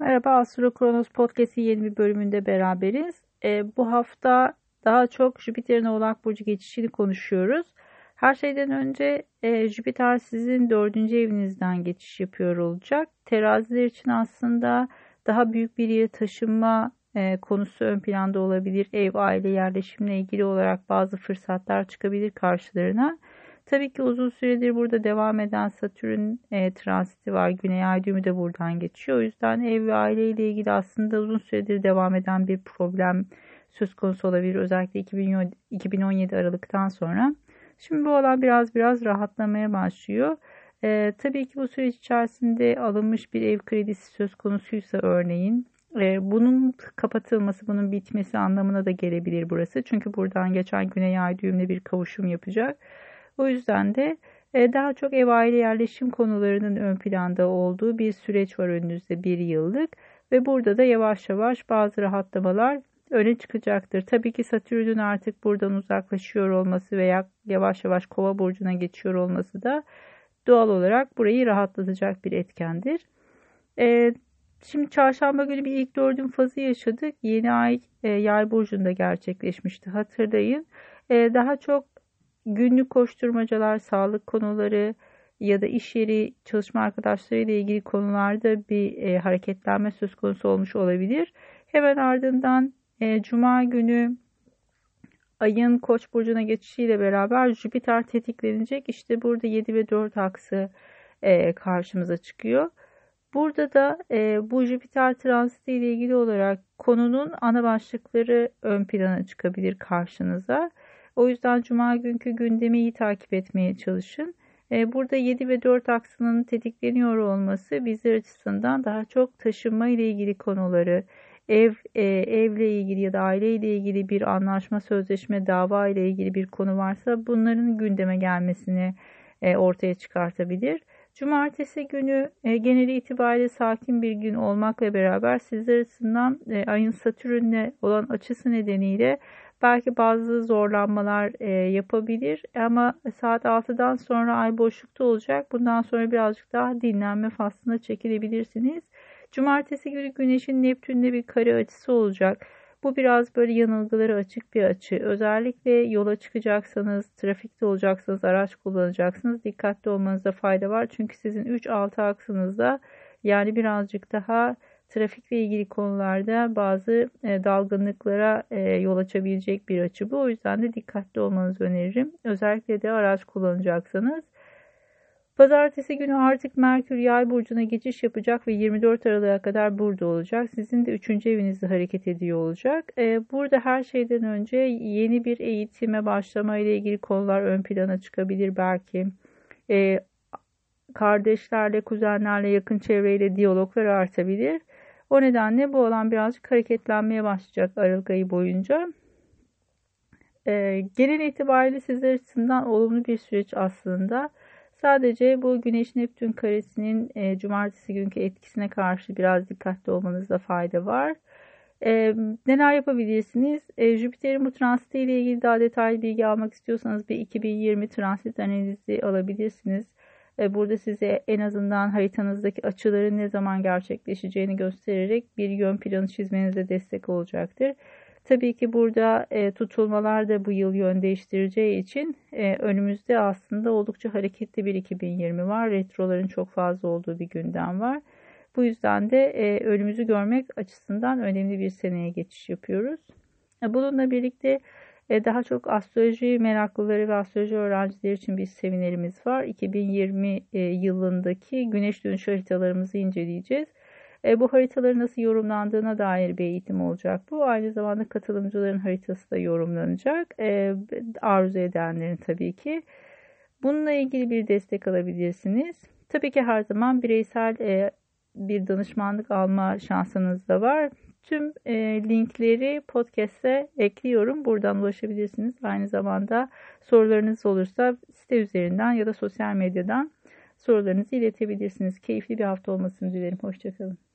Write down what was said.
Merhaba Astro Kronos Podcast'in yeni bir bölümünde beraberiz. E, bu hafta daha çok Jüpiter'in Oğlak Burcu geçişini konuşuyoruz. Her şeyden önce e, Jüpiter sizin dördüncü evinizden geçiş yapıyor olacak. Teraziler için aslında daha büyük bir yere taşınma e, konusu ön planda olabilir. Ev, aile, yerleşimle ilgili olarak bazı fırsatlar çıkabilir karşılarına. Tabii ki uzun süredir burada devam eden Satürn e, transiti var. Güney ay düğümü de buradan geçiyor. O yüzden ev ve aile ile ilgili aslında uzun süredir devam eden bir problem söz konusu olabilir. Özellikle 2017 Aralık'tan sonra. Şimdi bu olan biraz biraz rahatlamaya başlıyor. E, tabii ki bu süreç içerisinde alınmış bir ev kredisi söz konusuysa örneğin e, bunun kapatılması, bunun bitmesi anlamına da gelebilir burası. Çünkü buradan geçen Güney Ay düğümle bir kavuşum yapacak. O yüzden de e, daha çok ev aile yerleşim konularının ön planda olduğu bir süreç var önünüzde bir yıllık ve burada da yavaş yavaş bazı rahatlamalar öne çıkacaktır. Tabii ki Satürn'ün artık buradan uzaklaşıyor olması veya yavaş yavaş Kova burcuna geçiyor olması da doğal olarak burayı rahatlatacak bir etkendir. Ee, şimdi çarşamba günü bir ilk dördün fazı yaşadık. Yeni ay e, yay burcunda gerçekleşmişti hatırlayın. E, daha çok günlük koşturmacalar, sağlık konuları ya da iş yeri çalışma arkadaşları ile ilgili konularda bir e, hareketlenme söz konusu olmuş olabilir. Hemen ardından e, Cuma günü ayın Koç burcuna geçişiyle beraber Jüpiter tetiklenecek. İşte burada 7 ve 4 aksı e, karşımıza çıkıyor. Burada da e, bu Jüpiter transiti ile ilgili olarak konunun ana başlıkları ön plana çıkabilir karşınıza. O yüzden cuma günkü gündemi iyi takip etmeye çalışın. E, burada 7 ve 4 aksının tetikleniyor olması bizler açısından daha çok taşınma ile ilgili konuları, ev e, evle ilgili ya da aile ile ilgili bir anlaşma, sözleşme, dava ile ilgili bir konu varsa bunların gündeme gelmesini e, ortaya çıkartabilir. Cumartesi günü geneli itibariyle sakin bir gün olmakla beraber sizler açısından ayın Satürn'le olan açısı nedeniyle belki bazı zorlanmalar e, yapabilir ama saat 6'dan sonra ay boşlukta olacak. Bundan sonra birazcık daha dinlenme faslına çekilebilirsiniz. Cumartesi günü Güneş'in Neptün'le bir kare açısı olacak. Bu biraz böyle yanılgıları açık bir açı. Özellikle yola çıkacaksanız, trafikte olacaksanız, araç kullanacaksınız. Dikkatli olmanızda fayda var. Çünkü sizin 3-6 aksınızda yani birazcık daha trafikle ilgili konularda bazı e, dalgınlıklara e, yol açabilecek bir açı bu. O yüzden de dikkatli olmanızı öneririm. Özellikle de araç kullanacaksanız. Pazartesi günü artık Merkür Yay burcuna geçiş yapacak ve 24 Aralık'a kadar burada olacak. Sizin de 3. evinizde hareket ediyor olacak. Ee, burada her şeyden önce yeni bir eğitime başlama ile ilgili konular ön plana çıkabilir belki. Ee, kardeşlerle, kuzenlerle, yakın çevreyle diyaloglar artabilir. O nedenle bu alan birazcık hareketlenmeye başlayacak Aralık ayı boyunca. Ee, genel itibariyle sizler açısından olumlu bir süreç aslında. Sadece bu Güneş Neptün karesinin e, cumartesi günkü etkisine karşı biraz dikkatli olmanızda fayda var. E, neler yapabilirsiniz? E, Jüpiter'in bu transiti ile ilgili daha detaylı bilgi almak istiyorsanız bir 2020 transit analizi alabilirsiniz. Burada size en azından haritanızdaki açıların ne zaman gerçekleşeceğini göstererek bir yön planı çizmenize destek olacaktır. Tabii ki burada e, tutulmalar da bu yıl yön değiştireceği için e, önümüzde aslında oldukça hareketli bir 2020 var. Retroların çok fazla olduğu bir gündem var. Bu yüzden de e, önümüzü görmek açısından önemli bir seneye geçiş yapıyoruz. Bununla birlikte daha çok astroloji meraklıları ve astroloji öğrencileri için bir seminerimiz var. 2020 e, yılındaki güneş dönüş haritalarımızı inceleyeceğiz. E, bu haritaların nasıl yorumlandığına dair bir eğitim olacak bu. Aynı zamanda katılımcıların haritası da yorumlanacak. E, arzu edenlerin tabii ki. Bununla ilgili bir destek alabilirsiniz. Tabii ki her zaman bireysel e, bir danışmanlık alma şansınız da var. Tüm e, linkleri podcast'e ekliyorum. Buradan ulaşabilirsiniz. Aynı zamanda sorularınız olursa site üzerinden ya da sosyal medyadan sorularınızı iletebilirsiniz. Keyifli bir hafta olmasını dilerim. Hoşçakalın.